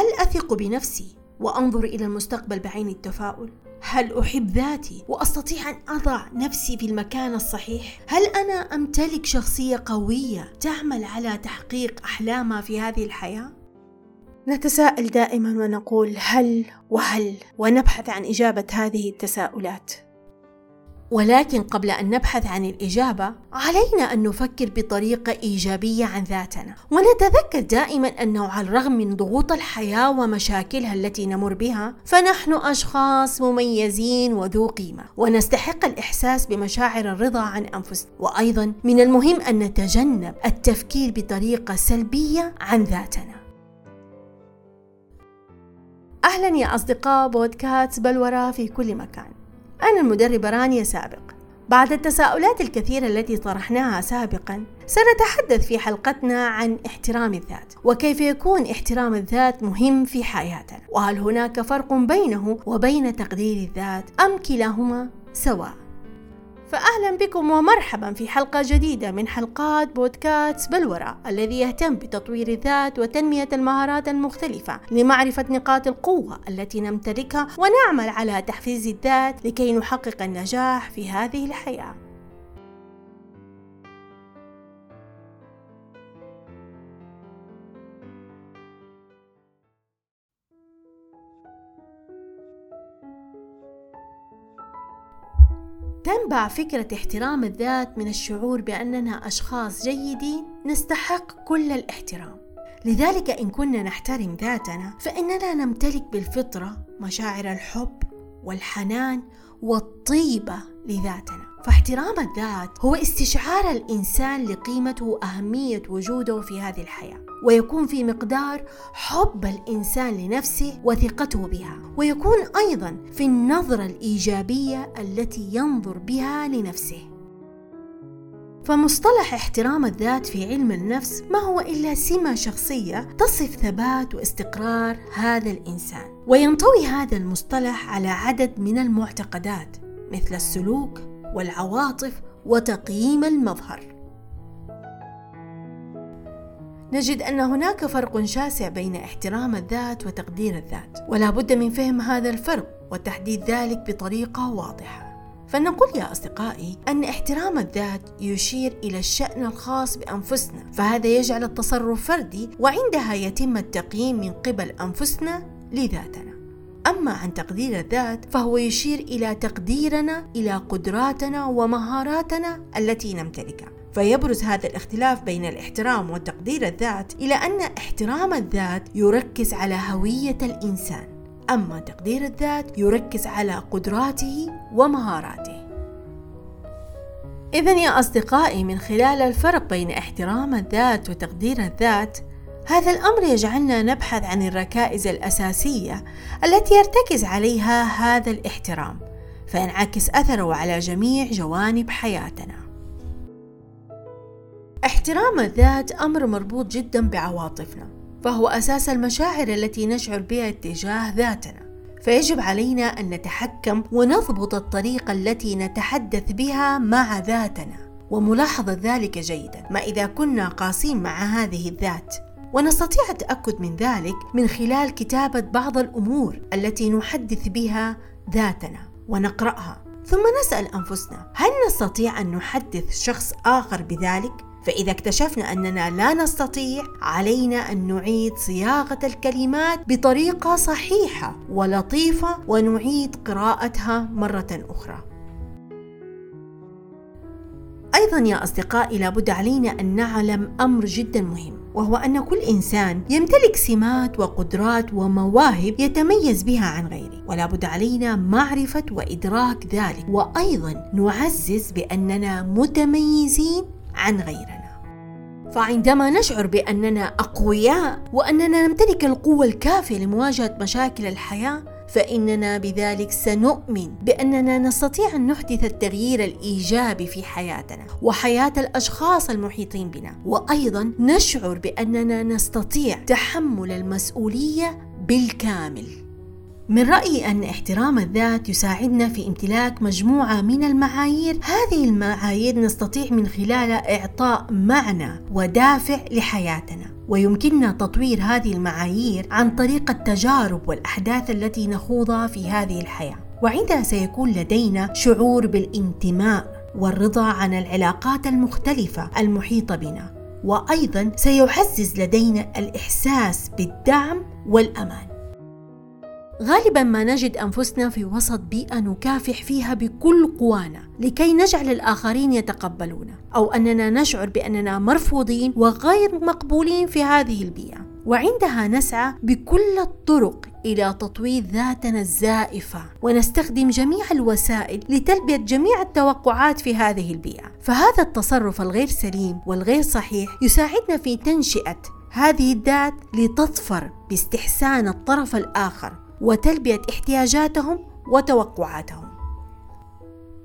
هل أثق بنفسي وأنظر إلى المستقبل بعين التفاؤل؟ هل أحب ذاتي وأستطيع أن أضع نفسي في المكان الصحيح؟ هل أنا أمتلك شخصية قوية تعمل على تحقيق أحلامها في هذه الحياة؟ نتساءل دائما ونقول هل وهل ونبحث عن إجابة هذه التساؤلات ولكن قبل أن نبحث عن الإجابة علينا أن نفكر بطريقة إيجابية عن ذاتنا. ونتذكر دائما أنه على الرغم من ضغوط الحياة ومشاكلها التي نمر بها فنحن أشخاص مميزين وذو قيمة. ونستحق الإحساس بمشاعر الرضا عن أنفسنا وأيضا من المهم أن نتجنب التفكير بطريقة سلبية عن ذاتنا. أهلا يا أصدقاء بودكاست بلورة في كل مكان. أنا المدربة رانيا سابق. بعد التساؤلات الكثيرة التي طرحناها سابقا سنتحدث في حلقتنا عن احترام الذات وكيف يكون احترام الذات مهم في حياتنا وهل هناك فرق بينه وبين تقدير الذات أم كلاهما سواء؟ فأهلا بكم ومرحبا في حلقة جديدة من حلقات بودكاست بلورة الذي يهتم بتطوير الذات وتنمية المهارات المختلفة لمعرفة نقاط القوة التي نمتلكها ونعمل على تحفيز الذات لكي نحقق النجاح في هذه الحياة. تنبع فكرة احترام الذات من الشعور بأننا أشخاص جيدين نستحق كل الاحترام. لذلك إن كنا نحترم ذاتنا فإننا نمتلك بالفطرة مشاعر الحب والحنان والطيبة لذاتنا. فاحترام الذات هو استشعار الإنسان لقيمته وأهمية وجوده في هذه الحياة ويكون في مقدار حب الإنسان لنفسه وثقته بها ويكون أيضا في النظرة الإيجابية التي ينظر بها لنفسه. فمصطلح احترام الذات في علم النفس ما هو إلا سمة شخصية تصف ثبات واستقرار هذا الإنسان وينطوي هذا المصطلح على عدد من المعتقدات مثل السلوك والعواطف وتقييم المظهر. نجد أن هناك فرق شاسع بين احترام الذات وتقدير الذات ولا بد من فهم هذا الفرق وتحديد ذلك بطريقة واضحة. فلنقول يا أصدقائي أن احترام الذات يشير إلى الشأن الخاص بأنفسنا فهذا يجعل التصرف فردي وعندها يتم التقييم من قبل أنفسنا لذاتنا. أما عن تقدير الذات فهو يشير إلى تقديرنا إلى قدراتنا ومهاراتنا التي نمتلكها. فيبرز هذا الاختلاف بين الاحترام وتقدير الذات إلى أن احترام الذات يركز على هوية الإنسان. أما تقدير الذات يركز على قدراته ومهاراته. إذا يا أصدقائي من خلال الفرق بين احترام الذات وتقدير الذات هذا الأمر يجعلنا نبحث عن الركائز الأساسية التي يرتكز عليها هذا الاحترام فينعكس أثره على جميع جوانب حياتنا. احترام الذات أمر مربوط جدا بعواطفنا، فهو أساس المشاعر التي نشعر بها تجاه ذاتنا. فيجب علينا أن نتحكم ونضبط الطريقة التي نتحدث بها مع ذاتنا وملاحظة ذلك جيدا ما إذا كنا قاسين مع هذه الذات ونستطيع التأكد من ذلك من خلال كتابة بعض الأمور التي نحدث بها ذاتنا ونقرأها ثم نسأل أنفسنا هل نستطيع أن نحدث شخص آخر بذلك؟ فإذا اكتشفنا أننا لا نستطيع علينا أن نعيد صياغة الكلمات بطريقة صحيحة ولطيفة ونعيد قراءتها مرة أخرى. أيضا يا أصدقائي لابد علينا أن نعلم أمر جدا مهم وهو أن كل إنسان يمتلك سمات وقدرات ومواهب يتميز بها عن غيره ولا بد علينا معرفة وإدراك ذلك وأيضا نعزز بأننا متميزين عن غيرنا. فعندما نشعر بأننا أقوياء وأننا نمتلك القوة الكافية لمواجهة مشاكل الحياة فإننا بذلك سنؤمن بأننا نستطيع أن نحدث التغيير الإيجابي في حياتنا وحياة الأشخاص المحيطين بنا. وأيضا نشعر بأننا نستطيع تحمل المسؤولية بالكامل. من رأيي أن احترام الذات يساعدنا في امتلاك مجموعة من المعايير. هذه المعايير نستطيع من خلالها إعطاء معنى ودافع لحياتنا. ويمكننا تطوير هذه المعايير عن طريق التجارب والأحداث التي نخوضها في هذه الحياة. وعندها سيكون لدينا شعور بالانتماء والرضا عن العلاقات المختلفة المحيطة بنا. وأيضا سيعزز لدينا الإحساس بالدعم والأمان. غالبا ما نجد أنفسنا في وسط بيئة نكافح فيها بكل قوانا لكي نجعل الآخرين يتقبلونا أو أننا نشعر بأننا مرفوضين وغير مقبولين في هذه البيئة. وعندها نسعى بكل الطرق إلى تطوير ذاتنا الزائفة ونستخدم جميع الوسائل لتلبية جميع التوقعات في هذه البيئة. فهذا التصرف الغير سليم والغير صحيح يساعدنا في تنشئة هذه الذات لتظفر باستحسان الطرف الآخر. وتلبية احتياجاتهم وتوقعاتهم.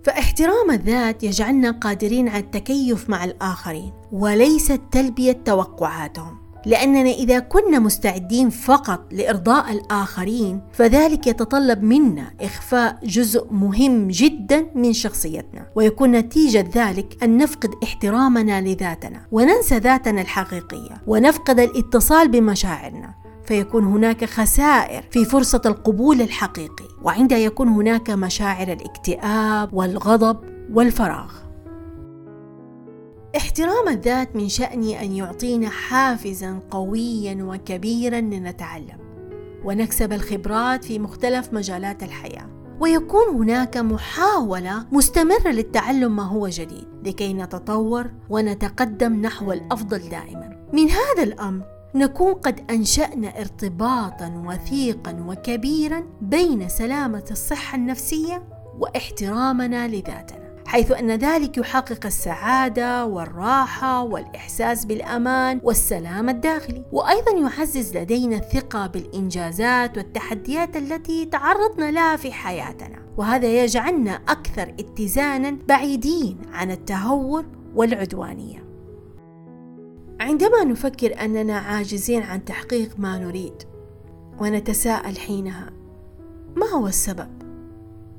فاحترام الذات يجعلنا قادرين على التكيف مع الآخرين وليس تلبية توقعاتهم. لأننا إذا كنا مستعدين فقط لإرضاء الآخرين فذلك يتطلب منا إخفاء جزء مهم جدا من شخصيتنا. ويكون نتيجة ذلك أن نفقد احترامنا لذاتنا وننسى ذاتنا الحقيقية ونفقد الاتصال بمشاعرنا. فيكون هناك خسائر في فرصة القبول الحقيقي وعندها يكون هناك مشاعر الاكتئاب والغضب والفراغ. احترام الذات من شأنه أن يعطينا حافزا قويا وكبيرا لنتعلم ونكسب الخبرات في مختلف مجالات الحياة. ويكون هناك محاولة مستمرة للتعلم ما هو جديد لكي نتطور ونتقدم نحو الأفضل دائما. من هذا الأمر نكون قد أنشأنا ارتباطا وثيقا وكبيرا بين سلامة الصحة النفسية واحترامنا لذاتنا حيث أن ذلك يحقق السعادة والراحة والإحساس بالأمان والسلام الداخلي. وأيضا يعزز لدينا الثقة بالإنجازات والتحديات التي تعرضنا لها في حياتنا. وهذا يجعلنا أكثر اتزانا بعيدين عن التهور والعدوانية. عندما نفكر أننا عاجزين عن تحقيق ما نريد ونتساءل حينها ما هو السبب؟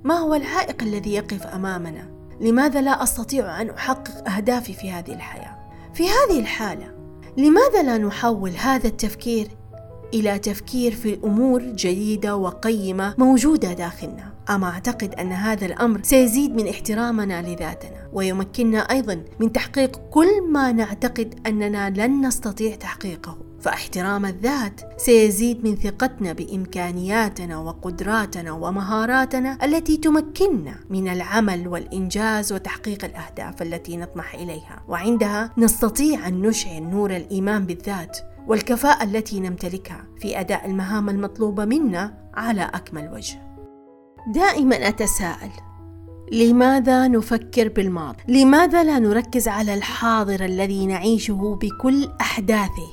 ما هو العائق الذي يقف أمامنا؟ لماذا لا أستطيع أن أحقق أهدافي في هذه الحياة؟ في هذه الحالة لماذا لا نحول هذا التفكير إلى تفكير في امور جديده وقيمة موجودة داخلنا. أما أعتقد أن هذا الأمر سيزيد من احترامنا لذاتنا ويمكننا أيضا من تحقيق كل ما نعتقد أننا لن نستطيع تحقيقه. فاحترام الذات سيزيد من ثقتنا بإمكانياتنا وقدراتنا ومهاراتنا التي تمكننا من العمل والإنجاز وتحقيق الأهداف التي نطمح إليها. وعندها نستطيع أن نشعل نور الإيمان بالذات والكفاءة التي نمتلكها في أداء المهام المطلوبة منا على أكمل وجه. دائما أتساءل لماذا نفكر بالماضي؟ لماذا لا نركز على الحاضر الذي نعيشه بكل أحداثه؟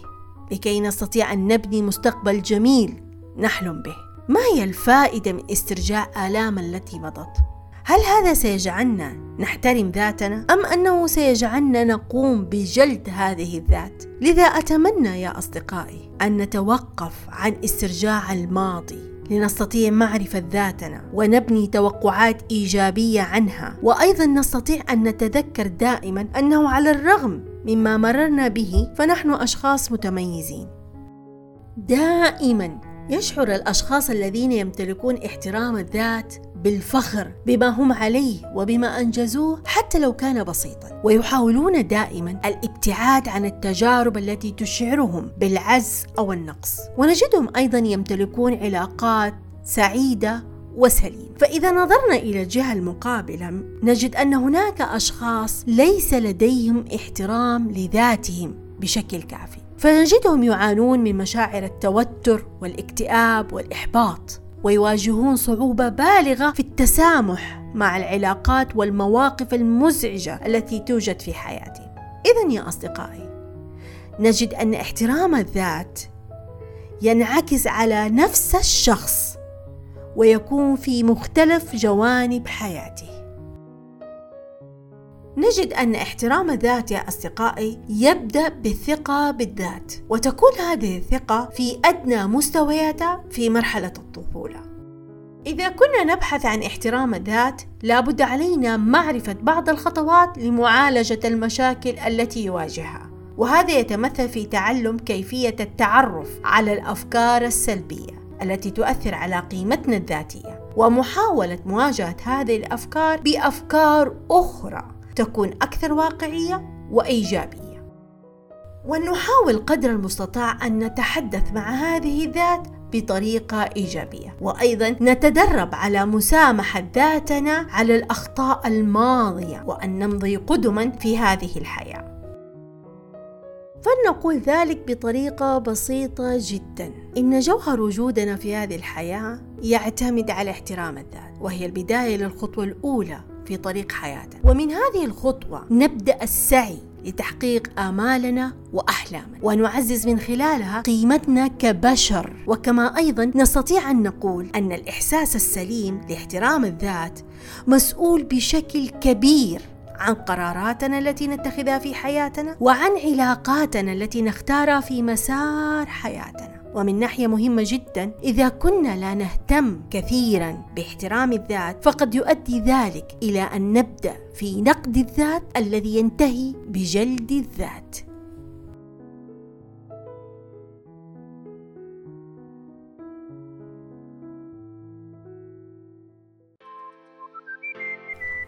لكي نستطيع أن نبني مستقبل جميل نحلم به. ما هي الفائدة من استرجاع آلام التي مضت؟ هل هذا سيجعلنا نحترم ذاتنا أم أنه سيجعلنا نقوم بجلد هذه الذات؟ لذا أتمنى يا أصدقائي أن نتوقف عن استرجاع الماضي لنستطيع معرفة ذاتنا ونبني توقعات إيجابية عنها وأيضا نستطيع أن نتذكر دائما أنه على الرغم مما مررنا به فنحن أشخاص متميزين. دائما يشعر الأشخاص الذين يمتلكون احترام الذات بالفخر بما هم عليه وبما أنجزوه حتى لو كان بسيطا ويحاولون دائما الابتعاد عن التجارب التي تشعرهم بالعز أو النقص. ونجدهم أيضا يمتلكون علاقات سعيدة وسليم فإذا نظرنا إلى الجهة المقابلة نجد أن هناك أشخاص ليس لديهم احترام لذاتهم بشكل كافي. فنجدهم يعانون من مشاعر التوتر والاكتئاب والإحباط ويواجهون صعوبة بالغة في التسامح مع العلاقات والمواقف المزعجة التي توجد في حياتهم. اذا يا أصدقائي نجد أن احترام الذات ينعكس على نفس الشخص ويكون في مختلف جوانب حياته. نجد أن احترام الذات يا أصدقائي يبدأ بالثقة بالذات وتكون هذه الثقة في أدنى مستوياتها في مرحلة الطفولة. إذا كنا نبحث عن احترام الذات لابد علينا معرفة بعض الخطوات لمعالجة المشاكل التي يواجهها وهذا يتمثل في تعلم كيفية التعرف على الأفكار السلبية التي تؤثر على قيمتنا الذاتية ومحاولة مواجهة هذه الأفكار بأفكار أخرى. تكون أكثر واقعية وإيجابية. ونحاول قدر المستطاع أن نتحدث مع هذه الذات بطريقة إيجابية. وأيضا نتدرب على مسامحة ذاتنا على الأخطاء الماضية وأن نمضي قدما في هذه الحياة. فلنقول ذلك بطريقة بسيطة جدا. إن جوهر وجودنا في هذه الحياة يعتمد على احترام الذات وهي البداية للخطوة الأولى. في طريق حياتنا. ومن هذه الخطوة نبدأ السعي لتحقيق آمالنا وأحلامنا. ونعزز من خلالها قيمتنا كبشر. وكما أيضا نستطيع أن نقول أن الإحساس السليم لاحترام الذات مسؤول بشكل كبير عن قراراتنا التي نتخذها في حياتنا وعن علاقاتنا التي نختارها في مسار حياتنا. ومن ناحية مهمة جدا إذا كنا لا نهتم كثيرا باحترام الذات فقد يؤدي ذلك إلى أن نبدأ في نقد الذات الذي ينتهي بجلد الذات.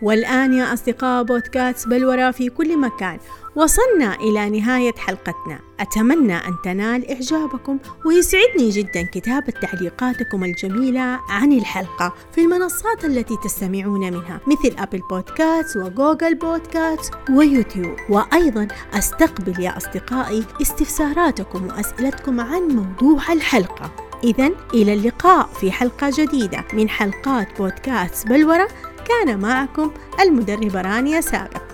والآن يا أصدقاء بودكاست بلورة في كل مكان. وصلنا إلى نهاية حلقتنا. أتمنى أن تنال إعجابكم ويسعدني جدا كتابة تعليقاتكم الجميلة عن الحلقة في المنصات التي تستمعون منها مثل أبل بودكاست وجوجل بودكاست ويوتيوب. وأيضا أستقبل يا أصدقائي استفساراتكم وأسئلتكم عن موضوع الحلقة. إذا إلى اللقاء في حلقة جديدة من حلقات بودكاست بلورة كان معكم المدربة رانيا سابق.